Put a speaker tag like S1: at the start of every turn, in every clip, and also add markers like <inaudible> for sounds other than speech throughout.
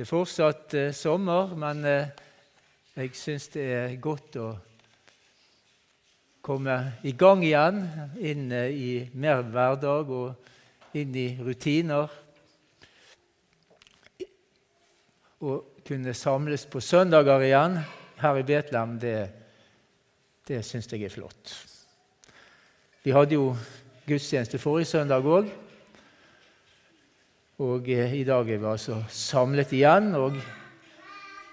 S1: Det er fortsatt eh, sommer, men eh, jeg syns det er godt å komme i gang igjen, inn eh, i mer hverdag og inn i rutiner. Å kunne samles på søndager igjen her i Betlehem, det, det syns jeg er flott. Vi hadde jo gudstjeneste forrige søndag òg. Og eh, i dag er vi altså samlet igjen. Og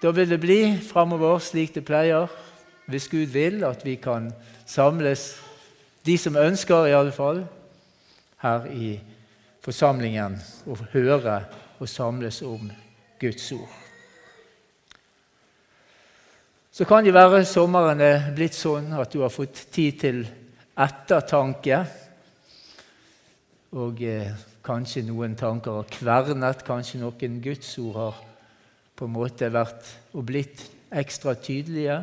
S1: da vil det bli framover slik det pleier, hvis Gud vil, at vi kan samles, de som ønsker i alle fall, her i forsamlingen og høre og samles om Guds ord. Så kan det være sommeren er blitt sånn at du har fått tid til ettertanke. Og eh, kanskje noen tanker har kvernet, kanskje noen gudsord har på en måte vært og blitt ekstra tydelige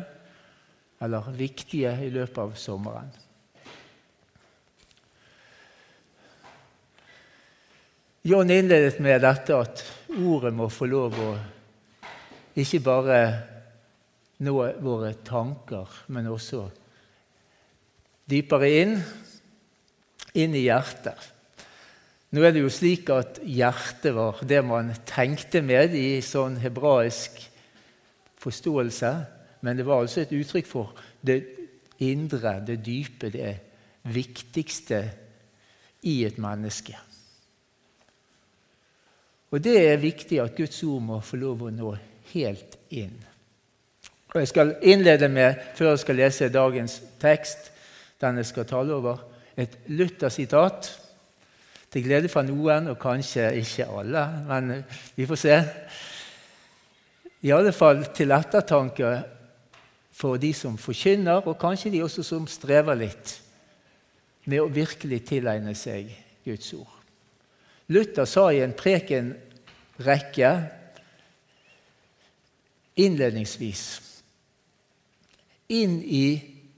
S1: eller viktige i løpet av sommeren. John innledet med dette at ordet må få lov å ikke bare nå våre tanker, men også dypere inn, inn i hjertet. Nå er det jo slik at hjertet var det man tenkte med i sånn hebraisk forståelse, men det var altså et uttrykk for det indre, det dype, det viktigste i et menneske. Og det er viktig at Guds ord må få lov å nå helt inn. Og Jeg skal innlede med, før jeg skal lese dagens tekst, den jeg skal tale over, et Luther-sitat. Til glede for noen, og kanskje ikke alle, men vi får se. I alle fall til ettertanke for de som forkynner, og kanskje de også som strever litt med å virkelig tilegne seg Guds ord. Luther sa i en prekenrekke innledningsvis Inn i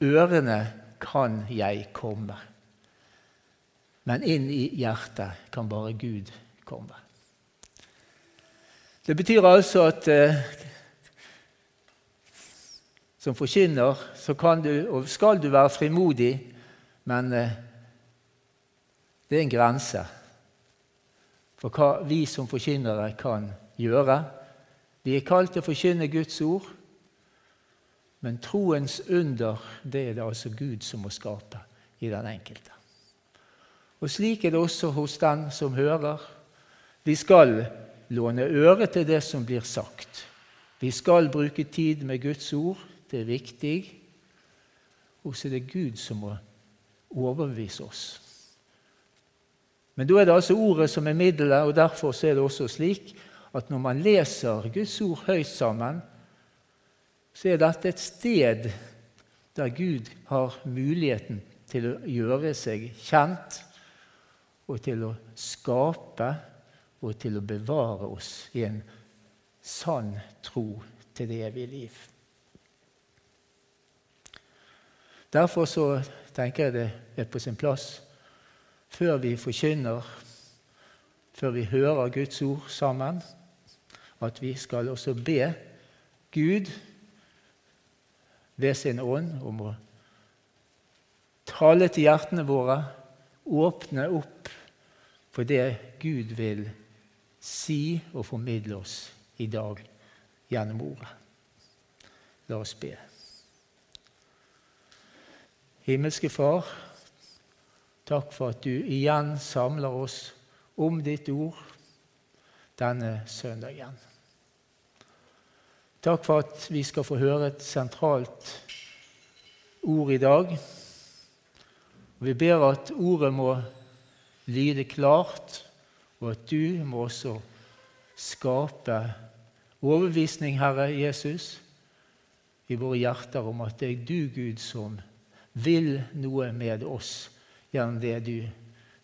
S1: ørene kan jeg komme. Men inn i hjertet kan bare Gud komme. Det betyr altså at eh, som forkynner så kan du, og skal du være frimodig, men eh, det er en grense for hva vi som forkynnere kan gjøre. Vi er kalt til å forkynne Guds ord, men troens under det er det altså Gud som må skape i den enkelte. Og Slik er det også hos den som hører. Vi skal låne øre til det som blir sagt. Vi skal bruke tid med Guds ord. Det er viktig. Og så er det Gud som må overbevise oss. Men da er det altså ordet som er middelet, og derfor er det også slik at når man leser Guds ord høyt sammen, så er dette et sted der Gud har muligheten til å gjøre seg kjent og til å skape og til å bevare oss i en sann tro til det evige liv. Derfor så tenker jeg det er på sin plass før vi forkynner, før vi hører Guds ord sammen, at vi skal også be Gud ved sin ånd om å tale til hjertene våre, åpne opp for det Gud vil si og formidle oss i dag gjennom ordet. La oss be. Himmelske Far, takk for at du igjen samler oss om ditt ord denne søndagen. Takk for at vi skal få høre et sentralt ord i dag. Vi ber at ordet må lyde klart, og at du må også skape overbevisning, Herre Jesus, i våre hjerter om at det er du, Gud, som vil noe med oss gjennom det du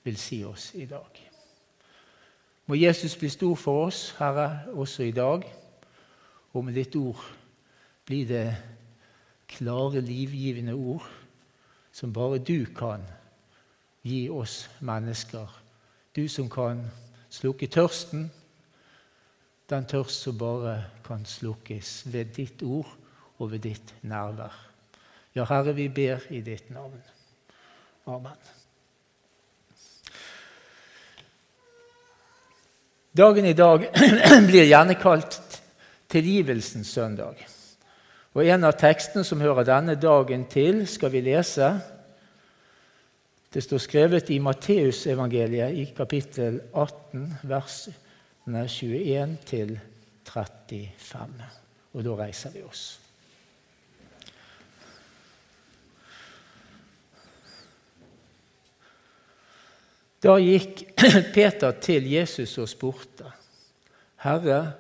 S1: vil si oss i dag. Må Jesus bli stor for oss, Herre, også i dag. Og med ditt ord blir det klare, livgivende ord som bare du kan gi oss mennesker. Du som kan slukke tørsten, den tørst som bare kan slukkes ved ditt ord og ved ditt nærvær. Ja, Herre, vi ber i ditt navn. Amen. Dagen i dag <clears throat> blir gjerne kalt tilgivelsens søndag. Og En av tekstene som hører denne dagen til, skal vi lese. Det står skrevet i Matteusevangeliet i kapittel 18, versene 21 til 35. Og da reiser vi oss. Da gikk <clears throat> Peter til Jesus og spurte, 'Herre,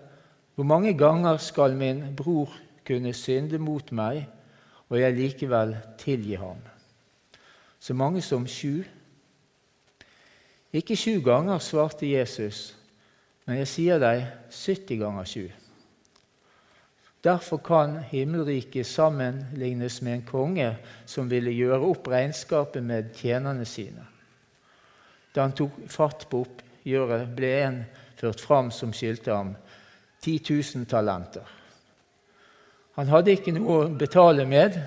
S1: hvor mange ganger skal min bror kunne synde mot meg, og jeg likevel tilgi ham?' Så mange som sju? Ikke sju ganger, svarte Jesus, men jeg sier deg 70 ganger sju. Derfor kan himmelriket sammenlignes med en konge som ville gjøre opp regnskapet med tjenerne sine. Da han tok fatt på oppgjøret, ble en ført fram som skyldte ham 10 000 talenter. Han hadde ikke noe å betale med,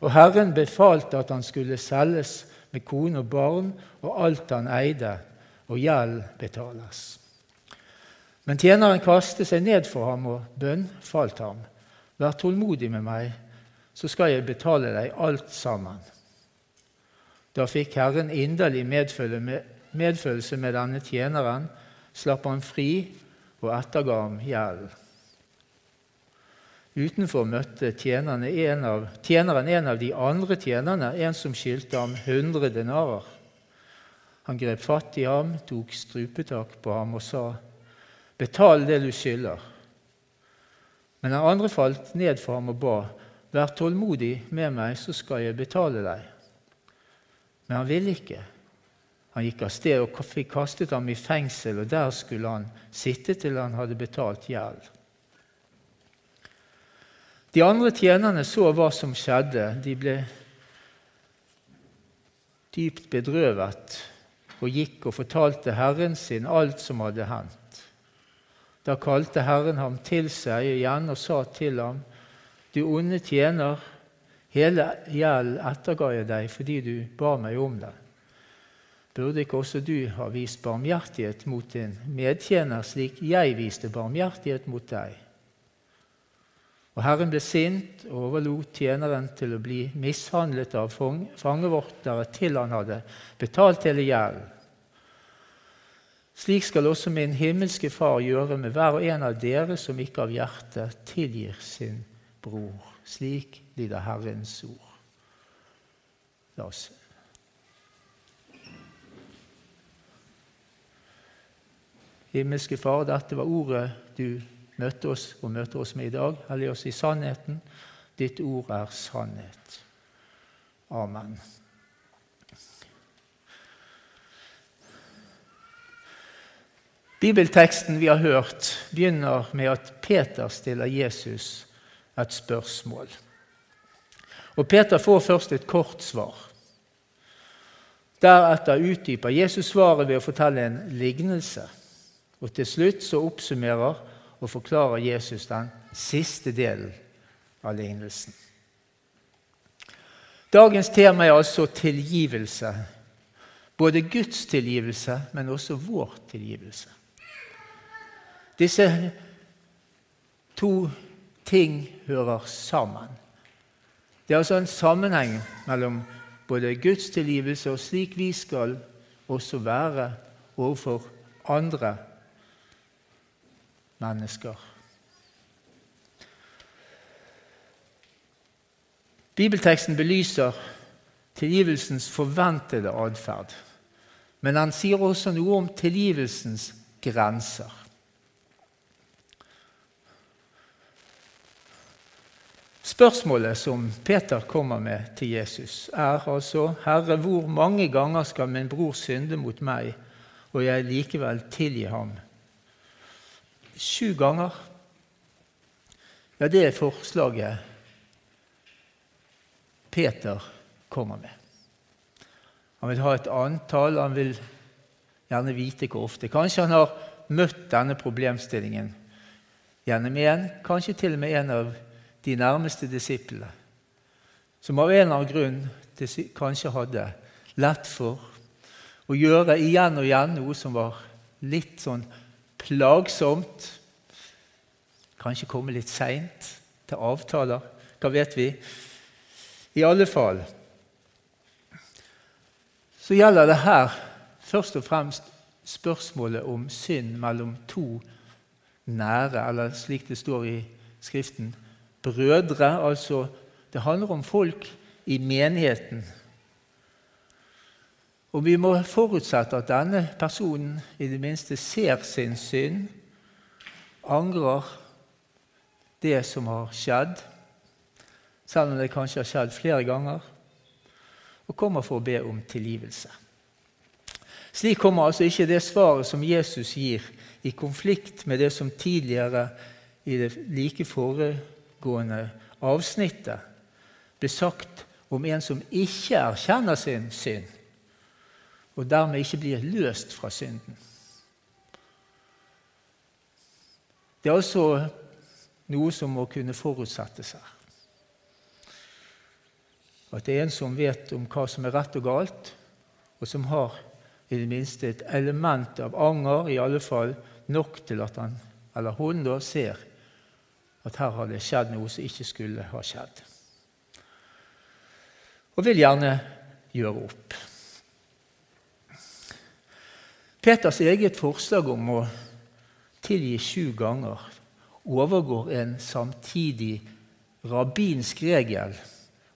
S1: og Herren befalte at han skulle selges med kone og barn og alt han eide, og gjeld betales. Men tjeneren kastet seg ned for ham og bønnfalt ham. Vær tålmodig med meg, så skal jeg betale deg alt sammen. Da fikk Herren inderlig medfølelse med denne tjeneren, slapp han fri og etterga ham gjeld. Utenfor møtte tjeneren en, av, tjeneren en av de andre tjenerne, en som skyldte ham 100 denarer. Han grep fatt i ham, tok strupetak på ham og sa, 'Betal det du skylder.' Men den andre falt ned for ham og ba, 'Vær tålmodig med meg, så skal jeg betale deg.' Men han ville ikke. Han gikk av sted og fikk kastet ham i fengsel, og der skulle han sitte til han hadde betalt gjeld. De andre tjenerne så hva som skjedde. De ble dypt bedrøvet og gikk og fortalte Herren sin alt som hadde hendt. Da kalte Herren ham til seg igjen og sa til ham, Du onde tjener, hele gjeld etterga jeg deg fordi du ba meg om det. Burde ikke også du ha vist barmhjertighet mot din medtjener, slik jeg viste barmhjertighet mot deg? Og Herren ble sint og overlot tjeneren til å bli mishandlet av fangevoktere til han hadde betalt hele gjelden. Slik skal også min himmelske Far gjøre med hver og en av dere som ikke av hjertet tilgir sin bror. Slik lyder Herrens ord. La oss Himmelske Far, dette var ordet du møtte oss og møter oss med i dag. Hellig oss i sannheten. Ditt ord er sannhet. Amen. Bibelteksten vi har hørt, begynner med at Peter stiller Jesus et spørsmål. Og Peter får først et kort svar. Deretter utdyper Jesus svaret ved å fortelle en lignelse. Og til slutt så oppsummerer og forklarer Jesus den siste delen av lignelsen. Dagens tema er altså tilgivelse. Både Guds tilgivelse, men også vår tilgivelse. Disse to ting hører sammen. Det er altså en sammenheng mellom både Guds tilgivelse og slik vi skal også være overfor andre mennesker. Bibelteksten belyser tilgivelsens forventede atferd. Men han sier også noe om tilgivelsens grenser. Spørsmålet som Peter kommer med til Jesus, er altså 'Herre, hvor mange ganger skal min bror synde mot meg, og jeg likevel tilgi ham?' Sju ganger. Ja, det er forslaget Peter kommer med. Han vil ha et antall, han vil gjerne vite hvor ofte. Kanskje han har møtt denne problemstillingen gjennom en, kanskje til og med en av de nærmeste disiplene, som av en eller annen grunn kanskje hadde lett for å gjøre igjen og igjen noe som var litt sånn plagsomt. Kanskje komme litt seint til avtaler. Hva vet vi? I alle fall så gjelder det her først og fremst spørsmålet om synd mellom to nære, eller slik det står i Skriften, brødre. Altså, det handler om folk i menigheten. Og vi må forutsette at denne personen i det minste ser sin synd, angrer det som har skjedd, selv om det kanskje har skjedd flere ganger, og kommer for å be om tilgivelse. Slik kommer altså ikke det svaret som Jesus gir, i konflikt med det som tidligere i det like foregående avsnittet ble sagt om en som ikke erkjenner sin synd, og dermed ikke blir løst fra synden. Det er altså noe som må kunne forutsettes her. At det er en som vet om hva som er rett og galt, og som har i det minste et element av anger, i alle fall nok til at han eller hun da ser at her har det skjedd noe som ikke skulle ha skjedd. Og vil gjerne gjøre opp. Peters eget forslag om å tilgi sju ganger overgår en samtidig rabbinsk regel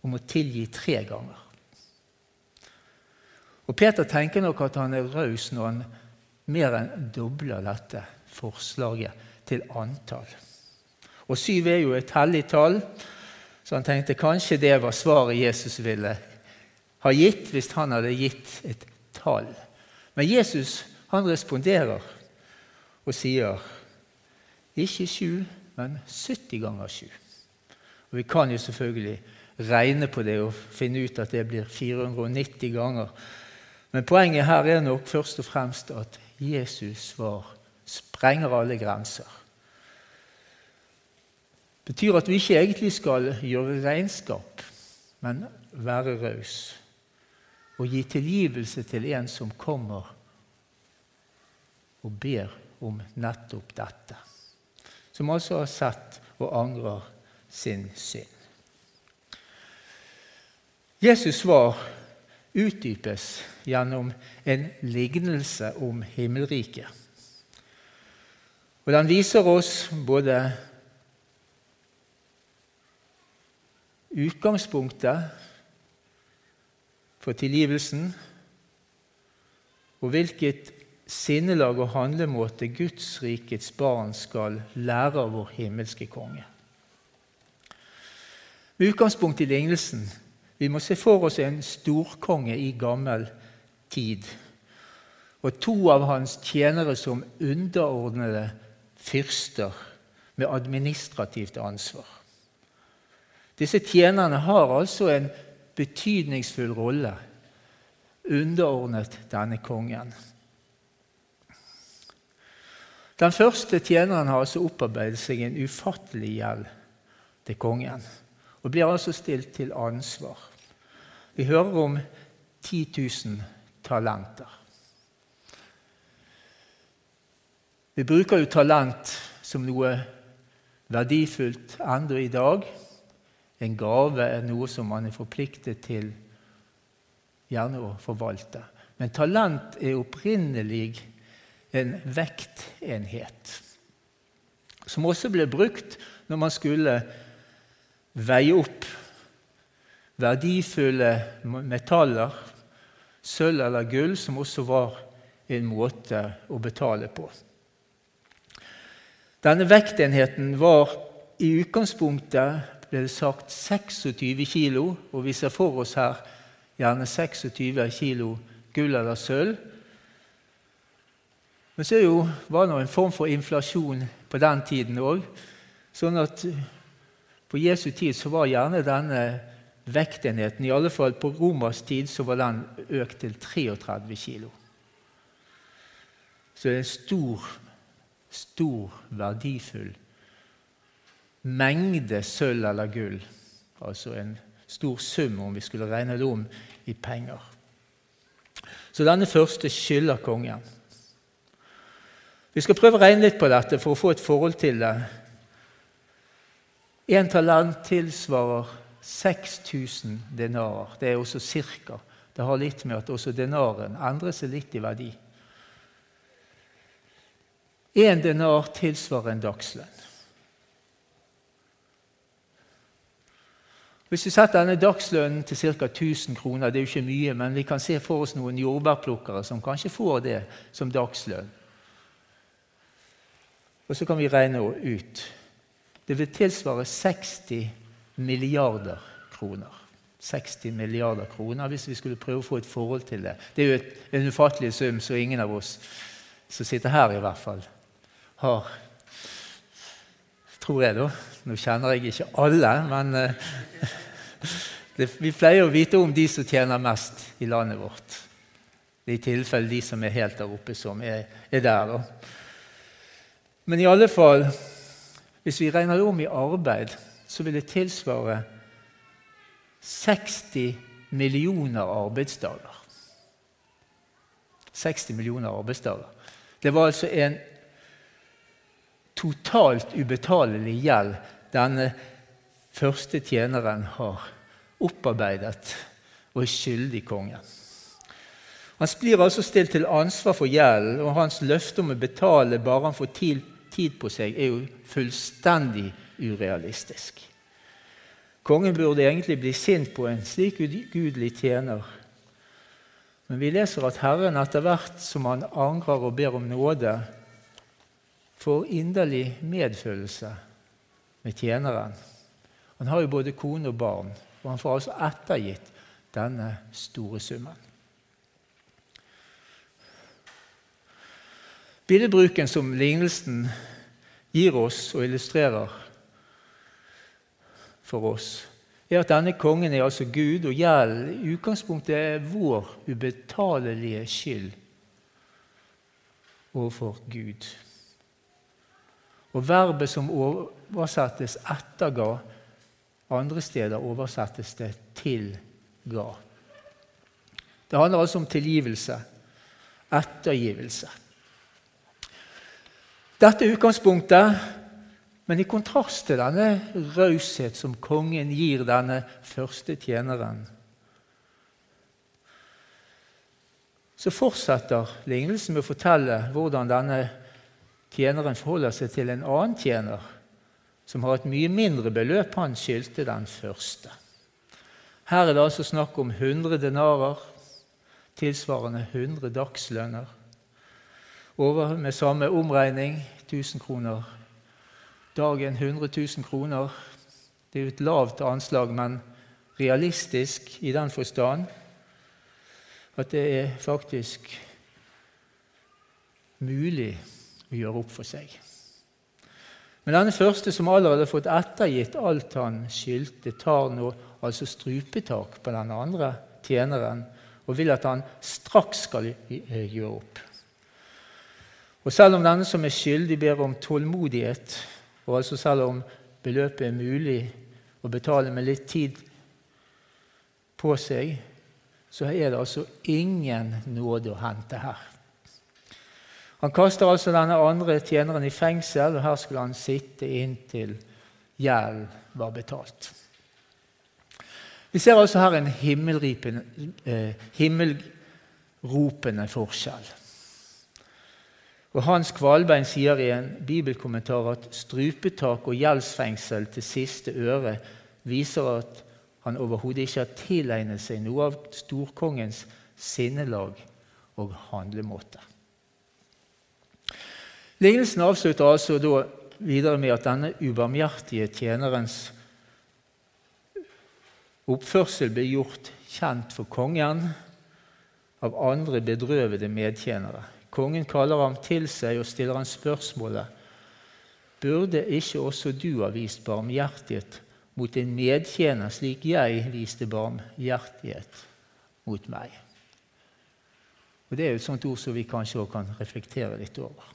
S1: om å tilgi tre ganger. Og Peter tenker nok at han er raus når han mer enn dobler dette forslaget til antall. Og syv er jo et hellig tall, så han tenkte kanskje det var svaret Jesus ville ha gitt hvis han hadde gitt et tall. Men Jesus han responderer og sier ikke sju, men 70 ganger sju. Og Vi kan jo selvfølgelig regne på det og finne ut at det blir 490 ganger. Men poenget her er nok først og fremst at Jesus svar sprenger alle grenser Det betyr at vi ikke egentlig skal gjøre regnskap, men være raus og gi tilgivelse til en som kommer og ber om nettopp dette. Som altså har sett og angrer sin synd. Jesus' svar utdypes gjennom en lignelse om himmelriket. Og Den viser oss både utgangspunktet for tilgivelsen, og hvilket sinnelag og handlemåte Guds rikets barn skal lære av vår himmelske konge. Med utgangspunkt i lignelsen vi må se for oss en storkonge i gammel tid og to av hans tjenere som underordnede fyrster med administrativt ansvar. Disse tjenerne har altså en betydningsfull rolle underordnet denne kongen. Den første tjeneren har altså opparbeidet seg en ufattelig gjeld til kongen og blir altså stilt til ansvar. Vi hører om 10 000 talenter. Vi bruker jo talent som noe verdifullt ennå i dag. En gave er noe som man er forpliktet til gjerne å forvalte. Men talent er opprinnelig en vektenhet, som også ble brukt når man skulle veie opp verdifulle metaller, sølv eller gull, som også var en måte å betale på. Denne vektenheten var i utgangspunktet ble det sagt 26 kilo, og vi ser for oss her gjerne 26 kilo gull eller sølv. Men så jo, var det en form for inflasjon på den tiden òg. Sånn at på Jesu tid så var gjerne denne vektenheten, i alle fall på Romers tid, så var den økt til 33 kilo. Så det er en stor, stor, verdifull mengde sølv eller gull. Altså en stor sum, om vi skulle regne det om i penger. Så denne første skylder kongen. Vi skal prøve å regne litt på dette for å få et forhold til det. Én talent tilsvarer 6000 denarer. Det er også cirka. Det har litt med at også denaren endrer seg litt i verdi. Én denar tilsvarer en dagslønn. Hvis vi setter denne dagslønnen til ca. 1000 kroner, det er jo ikke mye, men vi kan se for oss noen jordbærplukkere som kanskje får det som dagslønn. Og så kan vi regne ut. Det vil tilsvare 60 milliarder kroner. 60 milliarder kroner hvis vi skulle prøve å få et forhold til det. Det er jo en ufattelig sum, så ingen av oss som sitter her, i hvert fall, har Tror jeg, da. Nå kjenner jeg ikke alle, men uh, <laughs> det, vi pleier å vite om de som tjener mest i landet vårt. Det er i tilfelle de som er helt der oppe, som er, er der. Da. Men i alle fall, hvis vi regner det om i arbeid, så vil det tilsvare 60 millioner arbeidsdager. 60 millioner arbeidsdager. Det var altså en totalt ubetalelig gjeld denne første tjeneren har opparbeidet og er skyldig kongen. Han blir altså stilt til ansvar for gjelden, og hans løfte om å betale bare han får tid på seg, er jo fullstendig urealistisk. Kongen burde egentlig bli sint på en slik ugudelig tjener. Men vi leser at Herren etter hvert som han angrer og ber om nåde, får inderlig medfølelse med tjeneren. Han har jo både kone og barn, og han får altså ettergitt denne store summen. Billedbruken som lignelsen gir oss og illustrerer for oss, er at denne kongen er altså Gud, og gjeld i utgangspunktet er vår ubetalelige skyld overfor Gud. Og verbet som oversettes 'etterga', andre steder oversettes det 'tilga'. Det handler altså om tilgivelse. Ettergivelse. Dette er utgangspunktet, men i kontrast til denne raushet som kongen gir denne første tjeneren, så fortsetter lignelsen med å fortelle hvordan denne tjeneren forholder seg til en annen tjener som har et mye mindre beløp han skyldte den første. Her er det altså snakk om 100 denarer, tilsvarende 100 dagslønner. Over med samme omregning 1000 kroner. Dagen 100 000 kroner. Det er jo et lavt anslag, men realistisk i den forstand at det er faktisk mulig å gjøre opp for seg. Men denne første, som allerede har fått ettergitt alt han skyldte, tar nå altså strupetak på den andre tjeneren og vil at han straks skal gjøre opp. Og Selv om denne som er skyldig, ber om tålmodighet, og altså selv om beløpet er mulig å betale med litt tid på seg, så er det altså ingen nåde å hente her. Han kaster altså denne andre tjeneren i fengsel, og her skulle han sitte inntil gjelden var betalt. Vi ser altså her en eh, himmelropende forskjell. Og Hans Kvalbein sier i en bibelkommentar at strupetak og gjeldsfengsel til siste øre viser at han overhodet ikke har tilegnet seg noe av storkongens sinnelag og handlemåte. Lignelsen avslutter altså da videre med at denne ubarmhjertige tjenerens oppførsel ble gjort kjent for kongen av andre bedrøvede medtjenere. Kongen kaller ham til seg og stiller ham spørsmålet Burde ikke også du ha vist barmhjertighet mot en medtjener slik jeg viste barmhjertighet mot meg? Og Det er jo et sånt ord som vi kanskje også kan reflektere litt over.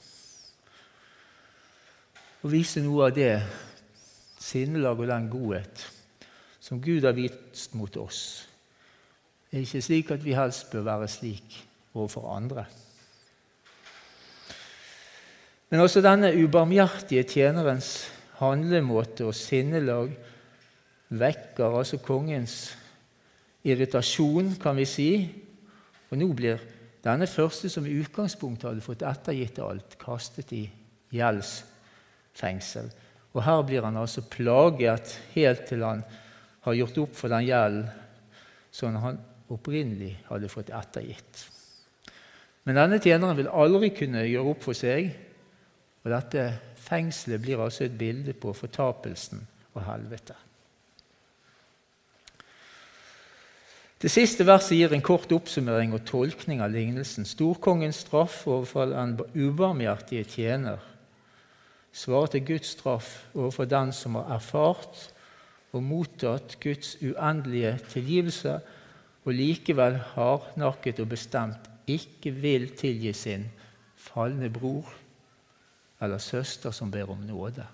S1: Å vise noe av det sinnelag og den godhet som Gud har vist mot oss. Er ikke slik at vi helst bør være slik overfor andre. Men også denne ubarmhjertige tjenerens handlemåte og sinnelag vekker altså kongens irritasjon, kan vi si. Og nå blir denne første, som i utgangspunktet hadde fått ettergitt alt, kastet i gjeldsfengsel. Og her blir han altså plaget helt til han har gjort opp for den gjelden som han opprinnelig hadde fått ettergitt. Men denne tjeneren vil aldri kunne gjøre opp for seg, og dette fengselet blir altså et bilde på fortapelsen og helvete. Det siste verset gir en kort oppsummering og tolkning av lignelsen. Storkongens straff overfor den ubarmhjertige tjener svarer til Guds straff overfor den som har erfart og mottatt Guds uendelige tilgivelse, og likevel hardnakket og bestemt ikke vil tilgi sin falne bror eller søster som ber om nåde.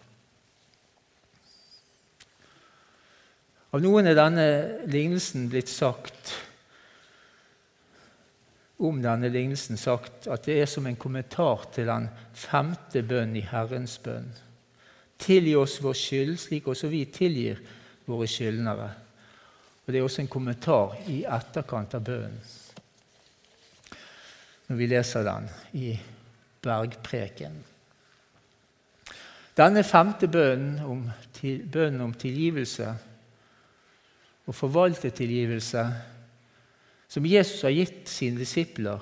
S1: Av noen er denne lignelsen blitt sagt om denne lignelsen sagt at det er som en kommentar til den femte bønn i Herrens bønn. Tilgi oss vår skyld, slik også vi tilgir våre skyldnere. Og Det er også en kommentar i etterkant av bønnen, når vi leser den i Bergpreken. Denne femte bønnen om, bønnen om tilgivelse og forvalte tilgivelse, som Jesus har gitt sine disipler,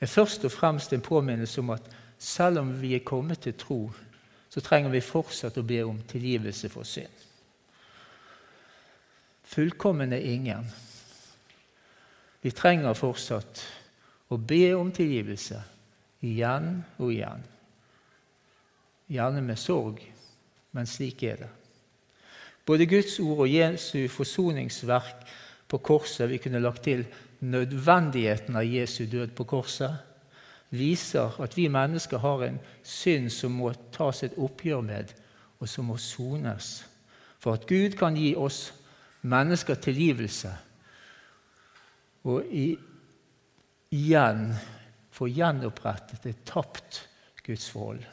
S1: er først og fremst en påminnelse om at selv om vi er kommet til tro, så trenger vi fortsatt å be om tilgivelse for synd. Fullkommen er ingen. Vi trenger fortsatt å be om tilgivelse igjen og igjen. Gjerne med sorg, men slik er det. Både Guds ord og Jesu forsoningsverk på korset, vi kunne lagt til nødvendigheten av Jesu død på korset, viser at vi mennesker har en synd som må tas et oppgjør med, og som må sones. For at Gud kan gi oss mennesker tilgivelse og igjen få gjenopprettet et tapt gudsforhold.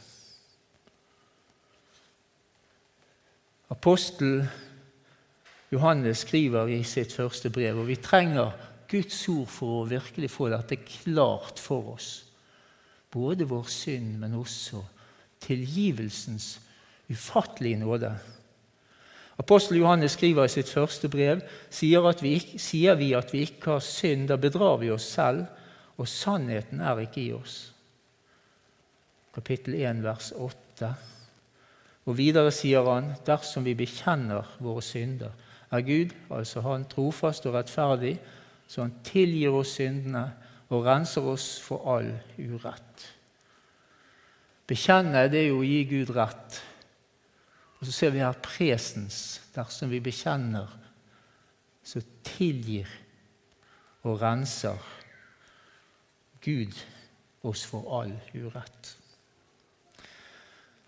S1: Apostel Johannes skriver i sitt første brev, og vi trenger Guds ord for å virkelig få dette klart for oss. Både vår synd, men også tilgivelsens ufattelige nåde. Apostel Johannes skriver i sitt første brev sier, vi, sier vi at vi ikke har synd, da bedrar vi oss selv, og sannheten er ikke i oss. Kapittel 1, vers 8. Og videre sier han dersom vi bekjenner våre synder, er Gud, altså Han, trofast og rettferdig, så Han tilgir oss syndene og renser oss for all urett. Bekjenne, det er jo å gi Gud rett. Og så ser vi her presens. Dersom vi bekjenner, så tilgir og renser Gud oss for all urett.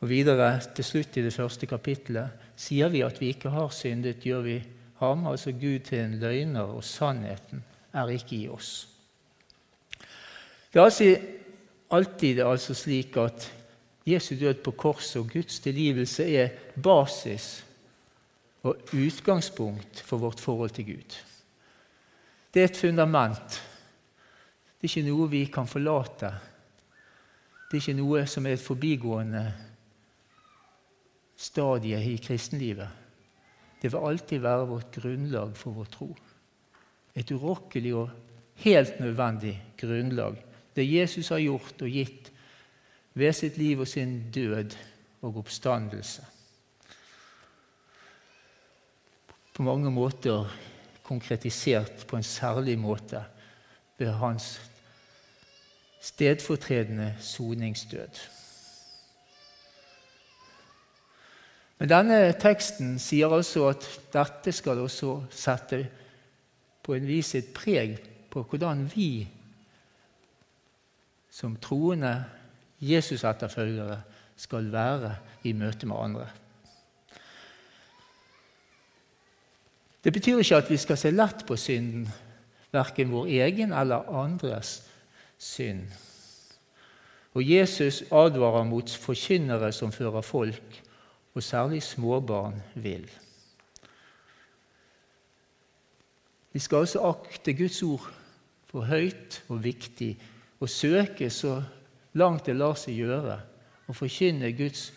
S1: Og videre, til slutt i det første kapittelet, sier vi at vi ikke har syndet, gjør vi ham, altså Gud, til en løgner, og sannheten er ikke i oss. Det er altså alltid altså slik at Jesu død på korset og Guds tilgivelse er basis og utgangspunkt for vårt forhold til Gud. Det er et fundament. Det er ikke noe vi kan forlate. Det er ikke noe som er et forbigående stadiet i kristenlivet. Det vil alltid være vårt grunnlag for vår tro. Et urokkelig og helt nødvendig grunnlag. Det Jesus har gjort og gitt ved sitt liv og sin død og oppstandelse. På mange måter konkretisert på en særlig måte ved hans stedfortredende soningsdød. Men denne teksten sier altså at dette skal også sette på en vis et preg på hvordan vi som troende Jesus-etterfølgere skal være i møte med andre. Det betyr ikke at vi skal se lett på synden, verken vår egen eller andres synd. Og Jesus advarer mot forkynnere som fører folk, og særlig småbarn, vil. Vi skal også akte Guds ord for høyt og viktig og søke så langt det lar seg gjøre å forkynne Guds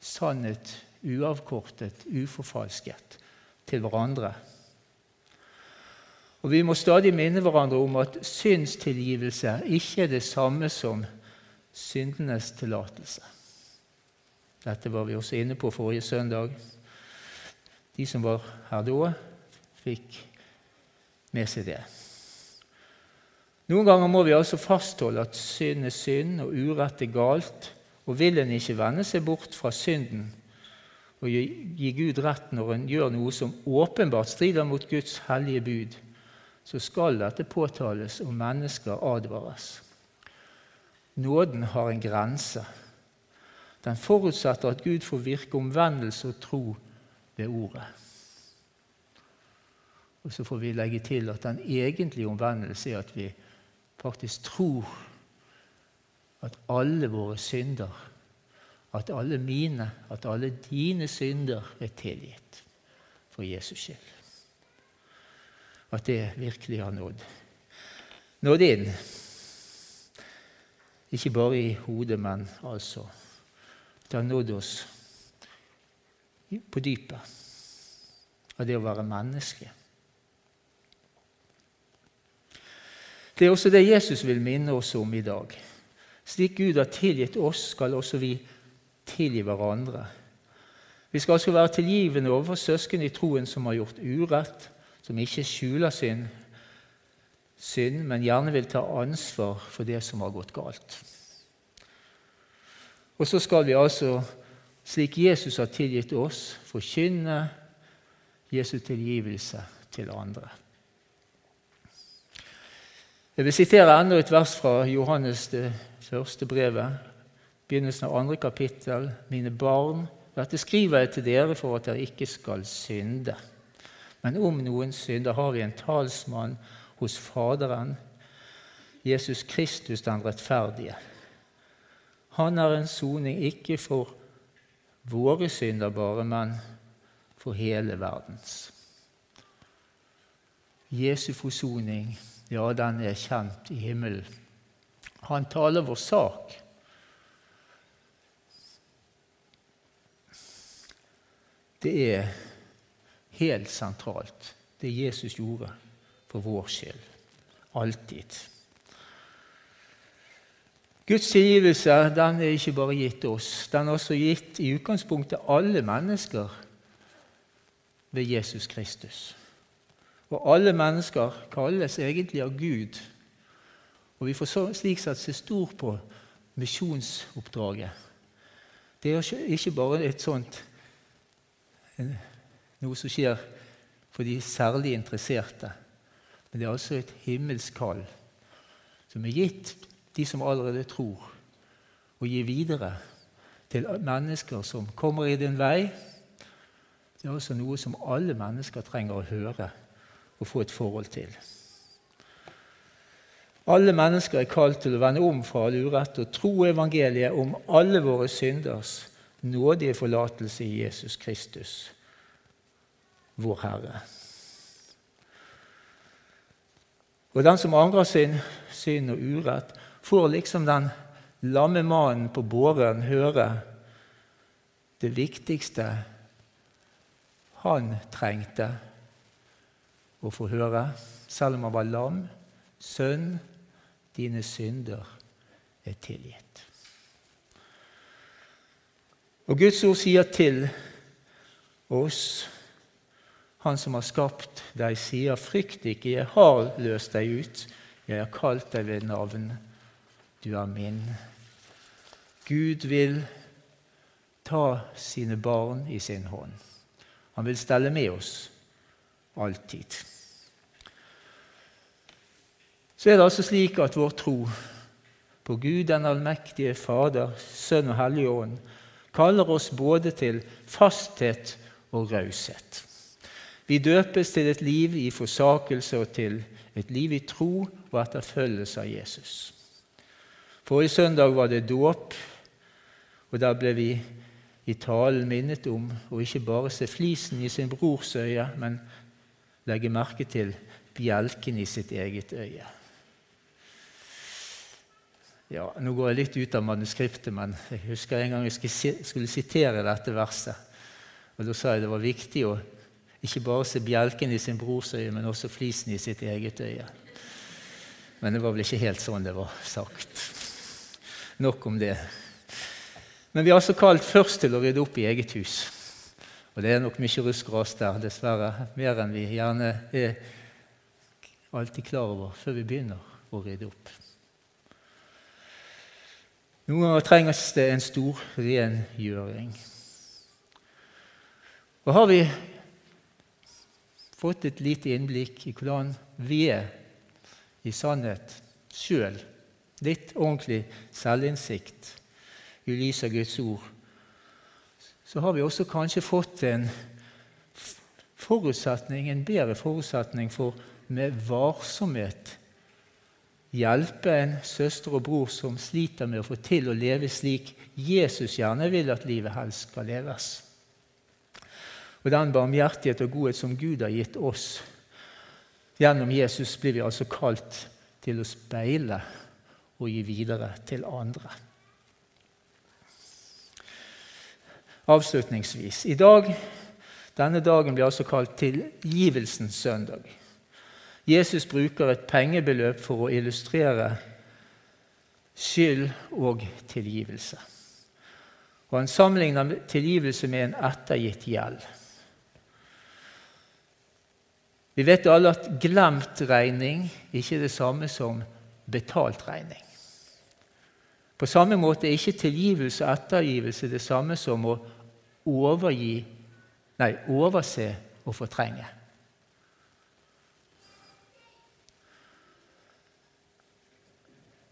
S1: sannhet uavkortet, uforfalsket til hverandre. Og Vi må stadig minne hverandre om at synstilgivelse ikke er det samme som syndenes tillatelse. Dette var vi også inne på forrige søndag. De som var her da, fikk med seg det. Noen ganger må vi altså fastholde at synd er synd og urett er galt, og vil en ikke vende seg bort fra synden og gi Gud rett når en gjør noe som åpenbart strider mot Guds hellige bud, så skal dette påtales, og mennesker advares. Nåden har en grense. Den forutsetter at Gud får virke omvendelse og tro ved ordet. Og så får vi legge til at den egentlige omvendelse er at vi faktisk tror at alle våre synder at alle mine, at alle dine synder er tilgitt for Jesus skyld. At det virkelig har nådd. Nådd inn. Ikke bare i hodet, men altså Det har nådd oss på dypet av det å være menneske. Det er også det Jesus vil minne oss om i dag. Slik Gud har tilgitt oss, skal også vi tilgi hverandre. Vi skal altså være tilgivende overfor søsken i troen som har gjort urett, som ikke skjuler sin synd, men gjerne vil ta ansvar for det som har gått galt. Og så skal vi altså, slik Jesus har tilgitt oss, forkynne Jesu tilgivelse til andre. Jeg vil sitere enda et vers fra Johannes det første brevet, begynnelsen av andre kapittel. Mine barn, dette skriver jeg til dere for at dere ikke skal synde. Men om noen synder, har vi en talsmann hos Faderen, Jesus Kristus den rettferdige. Han er en soning ikke for våre synder bare, men for hele verdens. Jesu forsoning, ja, den er kjent i himmelen. Han taler vår sak. det er helt sentralt, det Jesus gjorde for vår skyld. Alltid. Guds tilgivelse den er ikke bare gitt oss, den er også gitt i utgangspunktet alle mennesker ved Jesus Kristus. Og alle mennesker kalles egentlig av Gud. Og vi får slik sett se stor på misjonsoppdraget. Det er ikke bare et sånt noe som skjer for de særlig interesserte. Men det er altså et himmelsk kall som er gitt de som allerede tror, og gir videre til mennesker som kommer i din vei. Det er også noe som alle mennesker trenger å høre og få et forhold til. Alle mennesker er kalt til å vende om fra all urett og tro evangeliet om alle våre synders nådige forlatelse i Jesus Kristus, vår Herre. Og den som angrer sin synd og urett, får liksom den lamme mannen på båren høre det viktigste han trengte å få høre, selv om han var lam. Sønn, dine synder er tilgitt. Og Guds ord sier til oss Han som har skapt deg, sier, 'Frykt ikke, jeg har løst deg ut. Jeg har kalt deg ved navn. Du er min.' Gud vil ta sine barn i sin hånd. Han vil stelle med oss alltid. Så er det altså slik at vår tro på Gud den allmektige Fader, Sønn og Hellige Ånd kaller oss både til fasthet og raushet. Vi døpes til et liv i forsakelse og til et liv i tro og etterfølgelse av Jesus. Forrige søndag var det dåp, og der ble vi i talen minnet om å ikke bare se flisen i sin brors øye, men legge merke til bjelken i sitt eget øye. Ja, Nå går jeg litt ut av manuskriptet, men jeg husker en gang jeg skulle sitere dette verset. Og Da sa jeg det var viktig å ikke bare se bjelken i sin brors øye, men også flisen i sitt eget øye. Men det var vel ikke helt sånn det var sagt. Nok om det. Men vi er altså kalt først til å rydde opp i eget hus. Og det er nok mye rusk ras der, dessverre. Mer enn vi gjerne er alltid klar over før vi begynner å rydde opp. Noen ganger trenges det en stor rengjøring. Og har vi fått et lite innblikk i hvordan vi er i sannhet sjøl, litt ordentlig selvinnsikt i lys av Guds ord, så har vi også kanskje fått en forutsetning, en bedre forutsetning for med varsomhet. Hjelpe en søster og bror som sliter med å få til å leve slik Jesus gjerne vil at livet helst skal leves. Og den barmhjertighet og godhet som Gud har gitt oss. Gjennom Jesus, blir vi altså kalt til å speile og gi videre til andre. Avslutningsvis i dag, Denne dagen blir altså kalt tilgivelsens søndag. Jesus bruker et pengebeløp for å illustrere skyld og tilgivelse. Og Han sammenligner tilgivelse med en ettergitt gjeld. Vi vet alle at glemt regning ikke er det samme som betalt regning. På samme måte er ikke tilgivelse og ettergivelse det samme som å overgi, nei, overse og fortrenge.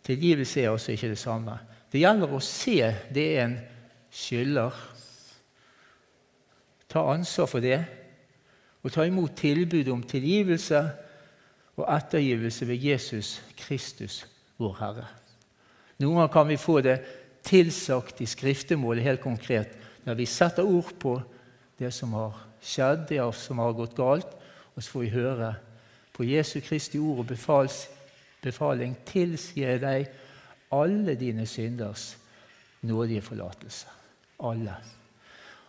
S1: Tilgivelse er også ikke det samme. Det gjelder å se det en skylder. Ta ansvar for det og ta imot tilbud om tilgivelse og ettergivelse ved Jesus Kristus, vår Herre. Noen ganger kan vi få det tilsagt i skriftemålet helt konkret, når vi setter ord på det som har skjedd, det som har gått galt, og så får vi høre på Jesu Kristi ord og befals befaling tilsier jeg deg alle dine synders nådige forlatelse. Alle.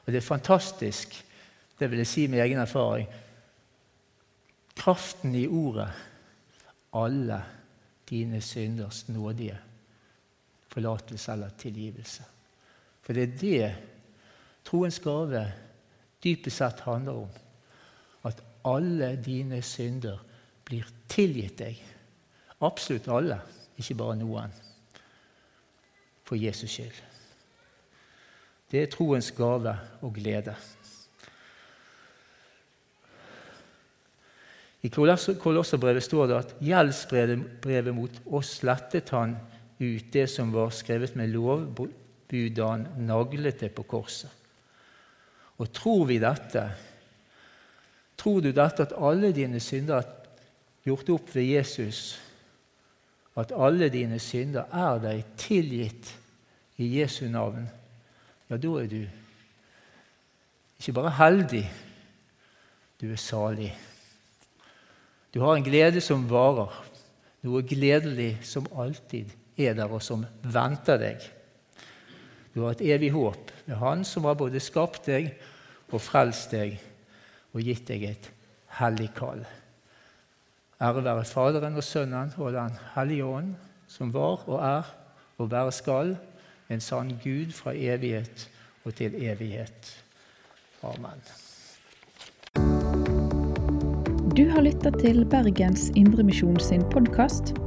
S1: Og det er fantastisk, det vil jeg si med egen erfaring, kraften i ordet 'alle dine synders nådige forlatelse eller tilgivelse'. For det er det troens gave dypest sett handler om. At alle dine synder blir tilgitt deg Absolutt alle, ikke bare noen. For Jesus skyld. Det er troens gave og glede. I Kolosserbrevet står det at gjeldsbrevet mot oss slettet han ut det som var skrevet med lovbud da han naglet det på korset. Og tror vi dette? Tror du dette at alle dine synder er gjort opp ved Jesus? at alle dine synder er deg tilgitt i Jesu navn, ja, da er du ikke bare heldig, du er salig. Du har en glede som varer, noe gledelig som alltid er der, og som venter deg. Du har et evig håp med Han som har både skapt deg og frelst deg og gitt deg et hellig kall. Ære være Faderen og Sønnen og Den hellige ånd, som var og er og være skal, en sann Gud fra evighet og til evighet. Amen.
S2: Du har lytta til Bergens Indremisjon sin podkast.